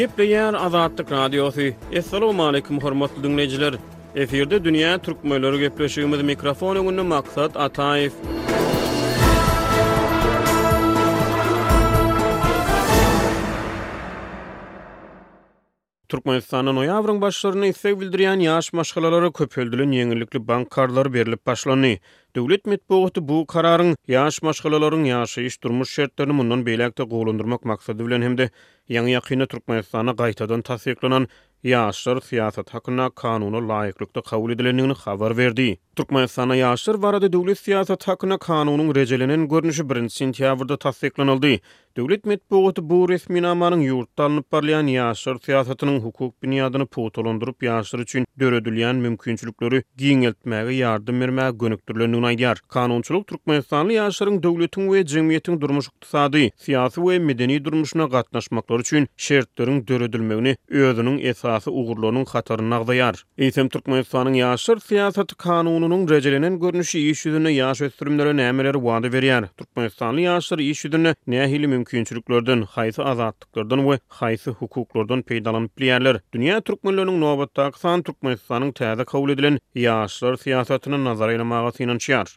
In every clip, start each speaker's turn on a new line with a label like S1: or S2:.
S1: Gepleýär Azatlyk Radiosy. Assalamualaikum hormatly dinleýjiler. Efirde dünýä türkmenleri gepleşigimiz mikrofon öňünde maksat Ataýew. Türkmenistanda noýabryň başlarynda isleg bildirýän ýaş maşgalalara köpeldilen ýeňillikli bank karzlary berlip başlandy. Döwlet metbugaty bu kararyň ýaş maşgalalaryň ýaşaýyş-durmuş şertlerini mundan beýläk-de gowulandyrmak maksady bilen hem-de ýaňy-ýakynda Türkmenistanda gaýtadan tassyklanan Ýaşlar syýasaty hakynda Kanuna laýyklykda kabul edilendigini habar berdi. Türkmenistanda Ýaşlar barada döwlet syýasaty hakynda Kanunyň rejelenen görnüşi birinji sentýabrda tassyklanyldy. Döwlet metbugaty bu resminamanyň ýurtda alnyp barylýan ýaşlar syýasatynyň hukuk binýadyny pugtalandyryp, ýaşlar üçin döredilýän mümkinçilikleri giňeltmäge ýardam bermäge gönükdirilendigini aýdýar. Kanunçylyk türkmenistanly ýaşlaryň döwletiň we jemgyýetiň durmuş-ykdysady, syýasy we medeni durmuşyna gatnaşmaklary üçin şertleriň döredilmegini özüniň esasy ugurlarynyň hatarynda agzaýar. Eýsem Türkmenistanyň ýaşlar syýasaty kanunynyň rejelenen görnüşi iş ýüzünde ýaş ösdürimlere nämeleri wada berýär? Türkmenistanly ýaşlar iş ýüzünde nähili mümkinçiliklerden, haýsy azatlyklardan we haýsy hukuklardan peýdalanyp bilýärler? Dünýä türkmenleriniň nobatdaky sany Türkmenistanyň täze kabul edilen ýaşlar syýasatyny nazar aýlamaga synanyşýar.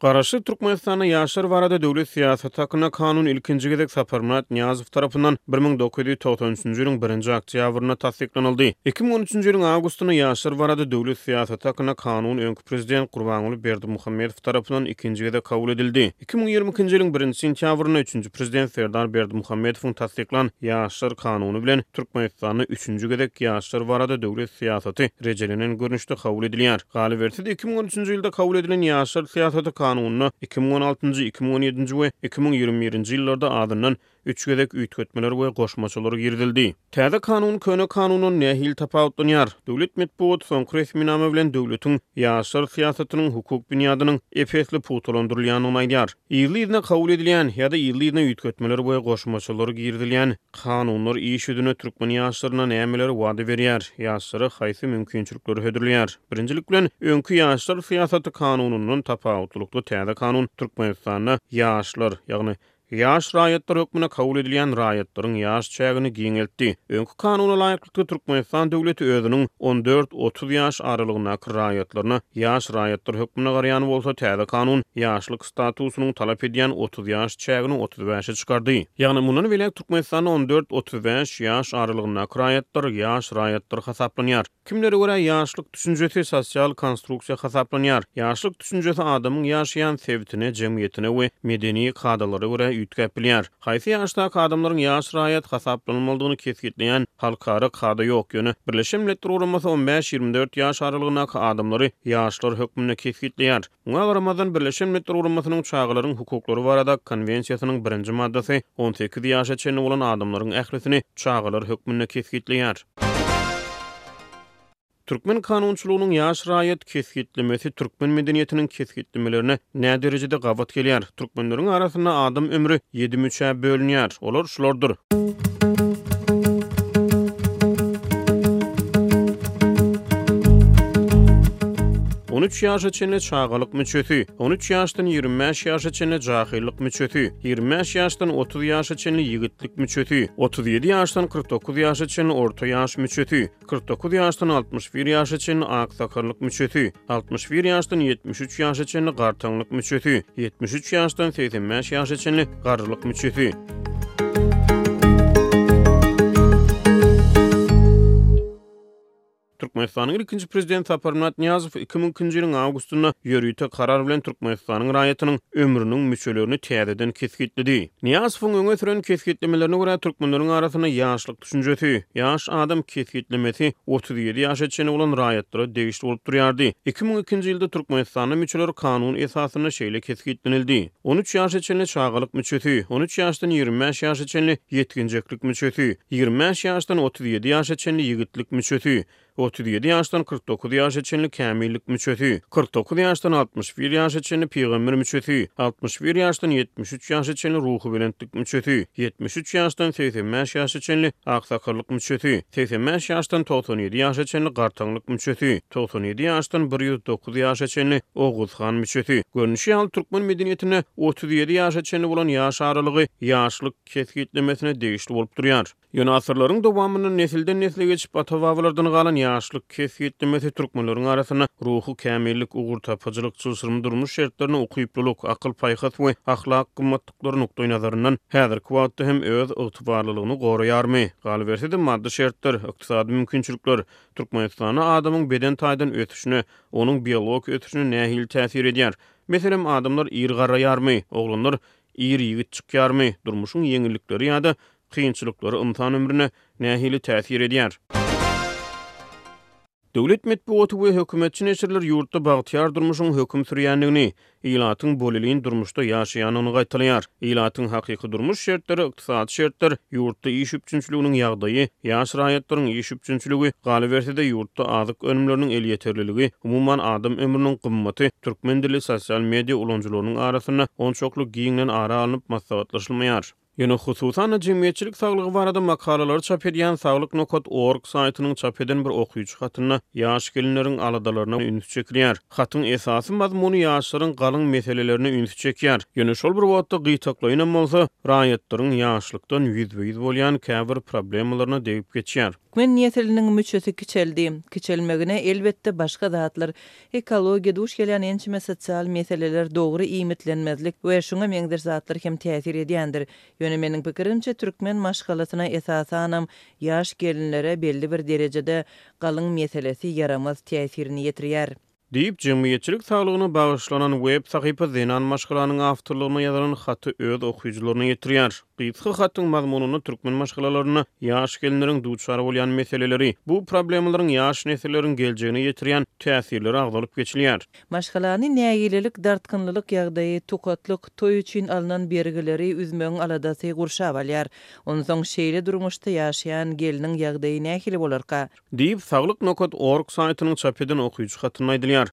S1: Garaşsyz Türkmenistanda ýaşlar barada döwlet syýasaty hakynda kanun ilkinji gezek Saparmyrat Nyýazow tarapyndan bir müň dokuz ýüz togsan üçünji ýylyň birinji oktýabrynda tassyklanyldy. Iki müň on üçünji ýylyň awgustynda ýaşlar barada döwlet syýasaty hakynda kanun öňki prezident Gurbanguly Berdimuhamedow tarapyndan ikinji gezek kabul edildi. Iki müň ýigrimi ikinji ýylyň birinji sentýabrynda üçünji prezident Serdar Berdimuhamedowyň tassyklan Ýaşlar kanuny bilen Türkmenistanda üçünji gezek ýaşlar barada döwlet syýasaty rejelenen görnüşde kabul edilýär. Galyberse-de, iki müň on üçünji ýylda kabul edilen Ýaşlar syýasaty kanunyna iki müň on altynjy, iki müň on ýedinji we iki müň ýigrimi birinji ýyllarda azyndan üç gezek üýtgetmeler we goşmaçalar girizildi. Täze kanun köne kanundan nähili tapawutlanýar? Döwlet metbugaty soňky resminama bilen döwletiň ýaşlar syýasatynyň hukuk binýadynyň ep-esli pugtalandyrylýandygyny aýdýar. Yzly-yzyna kabul edilýän ýa-da yzly-yzyna üýtgetmeler we goşmaçalar girizilýän Kanunlar iş ýüzüne türkmen ýaşlaryna nämeleri wada berýär? Ýaşlara haýsy mümkinçilikleri hödürleýär? Birinjilik bilen, öňki ýaşlar syýasaty kanunyndan tapawutlylykda täze kanun Türkmenistanda ýaşlar, ýagny ýaş raýatlar hökmünde kabul edilýän raýatlaryň ýaş çägini giňeltdi. Öňki kanuna laýyklykda Türkmenistan döwleti özüniň on dört, otuz ýaş aralygyndaky raýatlaryna ýaş raýatlar hökmünde garaýan bolsa täze kanun ýaşlyk statusynyň talap edýän otuz ýaş çägini otuz bäşe çykardy. Ýagny mundan beýläk Türkmenistanda on dört, otuz bäş ýaş aralygyndaky raýatlar ýaş raýatdyr hasaplanýar. Kimlere görä ýaşlyk düşünjesi sosial konstruksiýa hasaplanýar. Ýaşlyk düşünjesi adamyň ýaşaýan sebitine, jemgyýetine we medeni kadalara görä üýtgäp bilýär. Haýsy ýaşdaky adamlaryň ýaş raýat hasaplanylmalydygyny kesgitleýän halkara kada ýok, ýöne Birleşen Milletler Guramasy on bäş, ýigrimi dört ýaş aralygyndaky adamlary ýaşlar hökmünde kesgitleýär. Muňa garamazdan, Birleşen Milletler Guramasynyň Çagalaryň hukuklary barada Konwensiýasynyň birinji maddasy on sekiz ýaşa çenli bolan adamlaryň ählisini çagalar hökmünde kesgitleýär. Türkmen kanunçylygynyň ýaş raýat kesgitlemesi türkmen medeniýetiniň kesgitlemelerine näderejede gabat gelýär? Türkmenleriň arasynda adam ömri ýedi müçä bölünýär. Olar şulardyr. On üç ýaşa çenli çagalyk müçesi. On üç ýaşdan ýigrimi bäş ýaşa çenli jahyllyk müçesi. Ýigrimi bäş ýaşdan otuz ýaşa çenli ýigitlik müçesi. Otuz ýedi ýaşdan kyrk dokuz ýaşa çenli orta ýaş müçesi. Kyrk dokuz ýaşdan altmyş bir ýaşa çenli aksakallyk müçesi, altmyş bir ýaşdan ýetmiş üç ýaşa çenli gartaňlyk müçesi, ýetmiş üç ýaşdan segsen bäş ýaşa çenli garrylyk müçesi, Türkmenistanyň ilkinji prezidenti Saparmyrat Nyýazow iki müň ikinji ýylyň awgustynda ýörite karar bilen Türkmenistanyň raýatynyň ömrüniň müçelerini täzeden kesgitledi. Nyýazowyň öňe süren kesgitlemelerine görä, türkmenleriň arasynda ýaşlyk Düşünjesi, Ýaş adam kesgitlemesi otuz ýedi ýaşa çenli bolan raýatlara degişli bolup durýardy. Iki müň ikinji ýylda Türkmenistanda müçeler kanun esasynda şeýle kesgitlenildi, On üç ýaşa çenli çagalyk müçesi, on üç ýaşdan ýigrimi bäş ýaşa çenli ýetginjeklik müçesi, ýigrimi bäş ýaşdan otuz ýedi ýaşa çenli ýigitlik müçesi, Otuz ýedi ýaşdan kyrk dokuz ýaşa çenli kämillik müçesi, kyrk dokuz ýaşdan altmyş bir ýaşa çenli pygamber müçesi, altmyş bir ýaşdan ýetmiş üç ýaşa çenli ruhubelentlik müçesi, ýetmiş üç ýaşdan segsen bäş ýaşa çenli aksakallyk müçesi, segsen bäş ýaşdan togsan ýedi ýaşa çenli gartaňlyk müçesi, togsan ýedi ýaşdan bir ýüz dokuz ýaşa çenli oguzhan müçesi. Görnüşi ýaly, türkmen medeniýetinde otuz ýedi ýaşa çenli bolan ýaş aralygy ýaşlyk kesgitlemesine degişli bolup durýar. Ýöne asyrlaryň dowamynda nesilden-nesle geçip, ata-babalardan galan ýaşlyk kesgitlemesi türkmenleriň arasynda ruhy kämillik, ugurtapyjylyk, çylşyrymly durmuş şertlerine ukyplylyk, akyl-paýhas we ahlak gymmatlyklary nukdaýnazaryndan häzirki wagtda hem öz ygtybarlylygyny goraýarmy? Galyberse-de, maddy şertler, ykdysady mümkinçilikler Türkmenistanda adamyň beden taýdan ösüşine, onuň biologik ösüşine nähili täsir edýär? Meselem, adamlar ir garaýarmy? Oglanlar ir ýigit çykýarmy? Durmuşyň ýeňillikleri ýa-da Kynçylyklary ynsan ömrüne nähili täsir edýär? Döwlet metbugaty we hökümetçi neşirler ýurtda bagtyýar durmuşyň höküm sürýändigini, ilatyň bolelin durmuşda ýaşaýandygyny gaýtalaýar. Ilatyň hakyky durmuş şertleri, ykdysady şertler, ýurtda iş üpjünçiliginiň ýagdaýy, ýaş raýatlaryň iş üpjünçiligi, galyberse-de, ýurtda azyk önümleriniň elýeterliligi, umuman, adam ömrüniň gymmaty türkmen dilli sosial media ulanyjylarynyň arasynda onçakly giňden ara alnyp maslahatlaşylmaýar. Ýöne hususan-da jemgyýetçilik saglygy barada makalalary çap edýän Saglyk nokat org saýtynyň çap eden bir okyjy hatynda ýaş gelinleriň aladalaryna üns çekilýär. Hatyň esasy mazmuny ýaşlaryň galyň meselelerine üns çekýär, ýöne şol bir wagtda gytaklaýynam bolsa, raýatlaryň ýaşlykdan ýüzbe-ýüz bolýan käbir problemalaryna degip geçýär.
S2: Türkmen nesliniň müçesi kiçeldi. Kiçelmegine, elbetde, başga zatlar, Ekologiýa duş gelýän ençeme sosial meseleler dogry iýmitlenmezlik we şuňa meňzeş zatlar hem täsir edýändir. Ýöne meniň pikirimçe türkmen maşgalasyna esasanam ýaş gelinlere belli bir derejede galyň meselesi ýaramaz täsirini ýetirýär.
S1: Diýip, jemgyýetçilik saglygyna bagyşlanan web sahypa zenan maşgalanyň awtorlygyna ýazylan haty öz okyjylaryna ýetirýär. Gysga hatyň mazmunynda türkmen maşgalalarynda ýaş gelinleriň duçar bolýan meseleleri, bu problemalaryň ýaş nesilleriň geljegine ýetirýän täsirleri agzalyp geçilýär.
S2: Maşgalany nägilelik, dartgynlylyk ýagdaýy, tukatlyk, toý üçin alnan bergileri üzmegiň aladasy gurşap alýar. Onsoň şeýle durmuşda ýaşaýan gelniň ýagdaýy nähili bolarka?
S1: Diýip, Saglyk nokat org saýtynyň çap eden okyjy hatynda aýdylýar.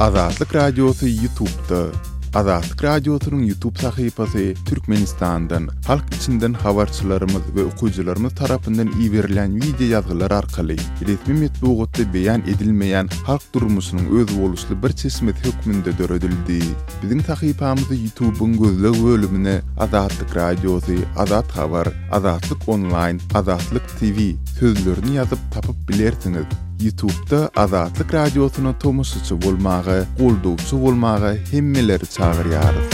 S3: Azatlyk Radiosy Ýutubda. Azatlyk Radiosynyň Ýutub sahypasy Türkmenistandan, halk içinden habarçylarymyz we okyjylarymyz tarapyndan iberilen wideo ýazgylar arkaly resmi metbugatda beýan edilmeýän halk durmuşynyň özboluşly bir çeşmesi hökmünde döredildi. Biziň sahypamyzy Ýutubyň gözleg bölümine Azatlyk Radiosy, Azat Habar, Azatlyk Onlaýn, Azatlyk TV sözlerini ýazyp tapyp bilersiňiz. Ýutubda Azatlyk Radiosyna tomaşaçy bolmaga, goldawçy bolmaga hemmeleri çagyrýarys.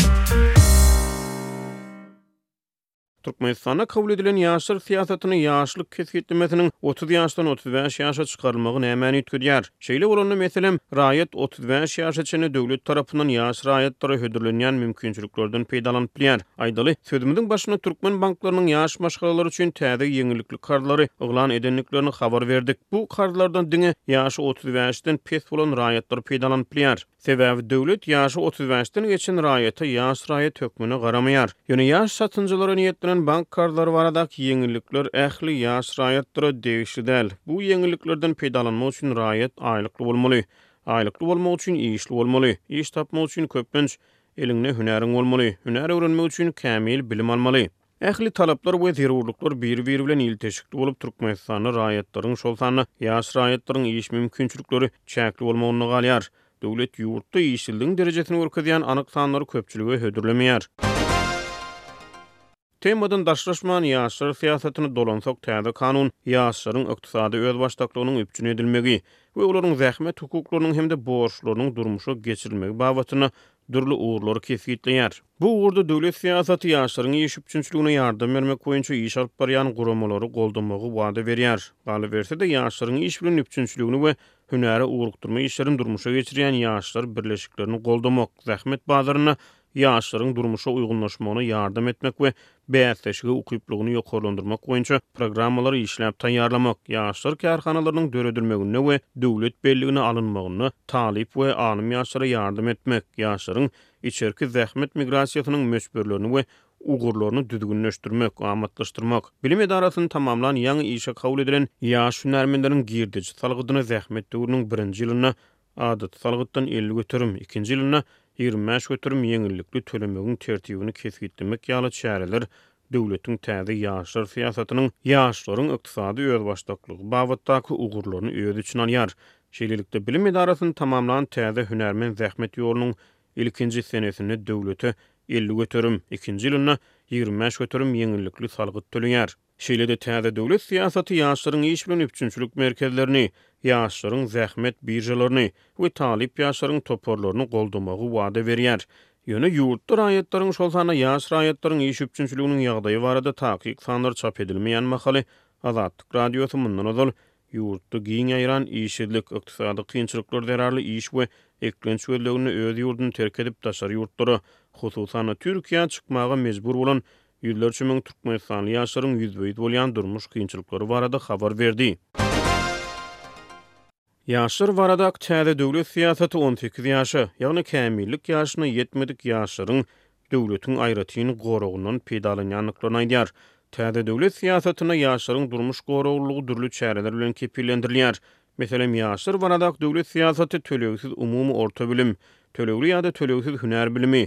S1: Türkmenistanda kabul edilen ýaşlar syýasatyny ýaşlyk kesgitlemesiniň otuz ýaşdan otuz bäş ýaşa çykarylmagy nämäni üýtgedýär? Şeýle bolanda, meselem, raýat otuz bäş ýaşa çenli döwlet tarapyndan ýaş raýatlara hödürlenýän mümkinçiliklerden peýdalanyp bilýär. Aýdaly, sözümiziň başynda türkmen banklarynyň ýaş maşgalalar üçin täze ýeňillikli karzlary yglan edendiklerini habar berdik. Bu karzlardan diňe ýaşy otuz bäşden pes bolan raýatlar peýdalanyp bilýär. Sebäbi döwlet ýaşy otuz bäşden geçen raýata ýaş raýat hökmünde garamaýar. Ýöne ýaş satynjylara niýetlenen bank karzlary baradaky ýeňillikler ähli ýaş raýatlara degişli däl. Bu ýeňilliklerden peýdalanmak üçin raýat aýlykly bolmaly. Aýlykly bolmak üçin işli bolmaly. Iş tapmak üçin köplenç, eliňde hünäriň bolmaly. Hünär öwrenmek üçin kämil bilim almaly. Ähli talaplar we zerurlyklar biri-biri bilen ilteşikli bolup, Türkmenistanda raýatlaryň, şol sanda ýaş raýatlaryň iş mümkinçilikleri çäkli bolmagynda galýar. Döwlet ýurtda işsizligiň derejesini görkezýän anyk sanlary köpçülige hödürlemeýär. Temadan daşlaşman, ýaşlar syýasatyny dolansak, täze kanun ýaşlaryň ykdysady özbaşdaklygynyň üpjün edilmegi we olaryň zähmet hukuklarynyň hem-de borçlarynyň durmuşa geçirilmegi babatynda dürli ugurlary kesgitleýär. Bu ugurda döwlet syýasaty ýaşlaryň iş üpjünçiligine ýardam bermek boýunça iş alyp barýan guramalary goldamagy wada berýär. Galyberse-de, ýaşlaryň iş bilen üpjünçiligini we hünäre ugrukdyrma işlerini durmuşa geçirýän ýaşlar birleşiklerini goldamak, zähmet bazarynda ýaşlaryň durmuşa uýgunlaşmagyna ýardam etmek we bäsleşige ukyplygyny ýokarlandyrmak boýunça programmalary işläp taýýarlamak, ýaşlar kärhanalarynyň döredilmeginde we döwlet belligine alynmagynda talyp we alym ýaşlara ýardam etmek, ýaşlaryň içerki zähmet migrasiýasynyň möçberlerini we ugurlaryny düzgünleşdirmek, amatlaşdyrmak, bilim edarasyny tamamlan ýaňy işe kabul edilen ýaş hünärmenleriň girdeji salgydyny zähmet döwrüniň birinji ýylynda adaty salgytdan elli göterim, ikinji ýylynda ýigrimi bäş göterim ýeňillikli tölemegiň tertibini kesgitlemek ýaly çäreler döwletiň täze ýaşlar syýasatynyň ýaşlaryň ykdysady özbaşdaklygy babatdaky ugurlaryny öz içine alýar. Şeýlelikde, bilim edarasyny tamamlan täze hünärmen zähmet ýolunyň ilkinji senesinde döwlete elli göterim, ikinji ýylynda ýigrimi bäş göterim ýeňillikli salgyt töleýär. Şeýle-de täze döwlet syýasaty ýaşlaryň iş bilen üpjünçilik merkezlerini, ýaşlaryň zähmet biržalaryny we talyp ýaşlaryň toparlaryny goldamagy wada berýär. Ýöne ýurtda raýatlaryň, şol sanda ýaş raýatlaryň iş üpjünçiliginiň ýagdaýy barada takyk sanlar çap edilmeýän mahaly, Azatlyk Radiosy mundan ozal ýurtda giň ýaýran işsizlik, ykdysady kynçylyklar zerarly iş we eklenç gözleginde öz ýurduny terk edip daşary ýurtlara, hususan-da Türkiýä çykmaga mejbur bolan ýüzlerçe müň türkmenistanly ýaşlaryň ýüzbe-ýüz bolýan durmuş kynçylyklary barada habar berdi. Ýaşlar barada täze döwlet syýasaty on sekiz ýaşa, ýagny kämillik ýaşyna ýetmedik ýaşlaryň döwletiň aýratyn goragyndan peýdalanýandyklaryny aýdýar. Täze döwlet syýasatynda ýaşlaryň durmuş goraglylygy dürli çäreler bilen kepillendirilýär. Meselem, ýaşlar barada döwlet syýasaty tölegsiz umumy orta bilim, tölegli ýa-da tölegsiz hünär bilimi,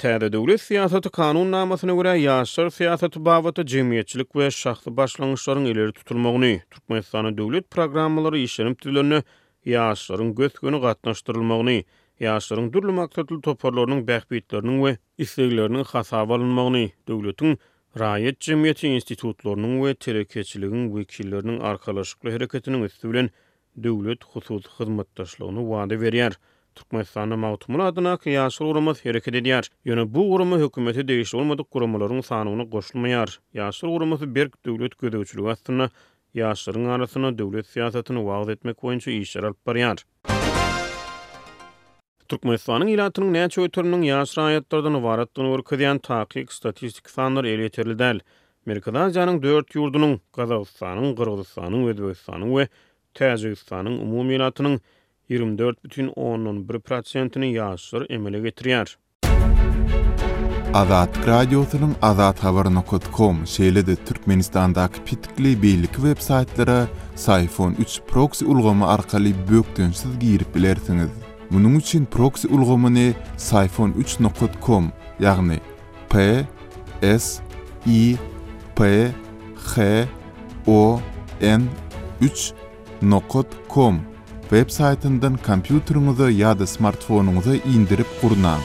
S1: Täze döwlet syýasaty kanun namasyna görä ýaşlar syýasaty babatda jemgyýetçilik we şahsy başlangyçlaryň ileri tutulmagyny, Türkmenistanda döwlet programmalary işlenip düzülende ýaşlaryň gös-göni gatnaşdyrylmagyny, ýaşlaryň dürli maksatly toparlarynyň bähbitleriniň we islegleriniň hasaba alynmagyny, döwletiň, raýat jemgyýeti institutlarynyň we telekeçiligiň wekilleriniň arkalaşykly hereketiniň üsti bilen döwlet-hususy hyzmatdaşlygyny wada berýär. Türkmenistanda Magtymguly adyndaky Ýaşlar guramasy hereket edýär. Ýöne bu gurama hökümete degişli bolmadyk guramalaryň sanawyna goşulmaýar. Ýaşlar guramasy berk döwlet gözegçiligi astynda ýaşlaryň arasynda döwlet syýasatyny wagyz etmek boýunça işleri alyp barýar. Türkmenistanyň ilatynyň näçe göteriminiň ýaş raýatlardan ybaratdygyny görkezýän takyk statistiki sanlar elýeterli däl. Merkezi Aziýanyň dört ýurdunyň, Gazagystanyň, Gyrgyzystanyň, Özbegistanyň we Täjigistanyň umumy ilatynyň ýigrimi dört bütin ondan bir prosentini ýaşlar emele getirýär.
S3: Azatlyk Radiosynyň Azat Habar Nokat Kom, şeýle-de Türkmenistandaky petikli beýleki websaýtlara Syphon üç proksi ulgamy arkaly bökdençsiz girip bilersiňiz. Munuň üçin proksi ulgamyny Syphon üç nokat kom, ýagny, P, S, I, P, H, O, N, üç, nokat, com, web saýtyndan kompýuteriňize ýa-da smartfonyňyza indirip gurnaň.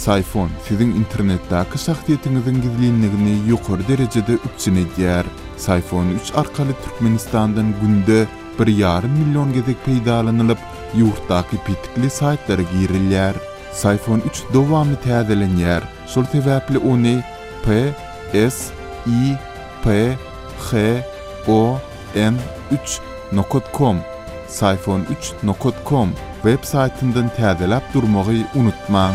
S3: Syfon siziň internetdäki şahsyýetiňiziň gizlinligini ýokary derejede üpjün edýär. Syfon üç arkaly Türkmenistandan günde bir ýarym million gezek peýdalanylyp, ýurtdaky petikli saýtlara girilýär. Siphon üç dowamly täzelenýär, şol sebäpli ony P, S, I, P, H, O, N, üç nokat com, Siphon üç nokat com, web saýtyndan täzeläp durmagy unutmaň!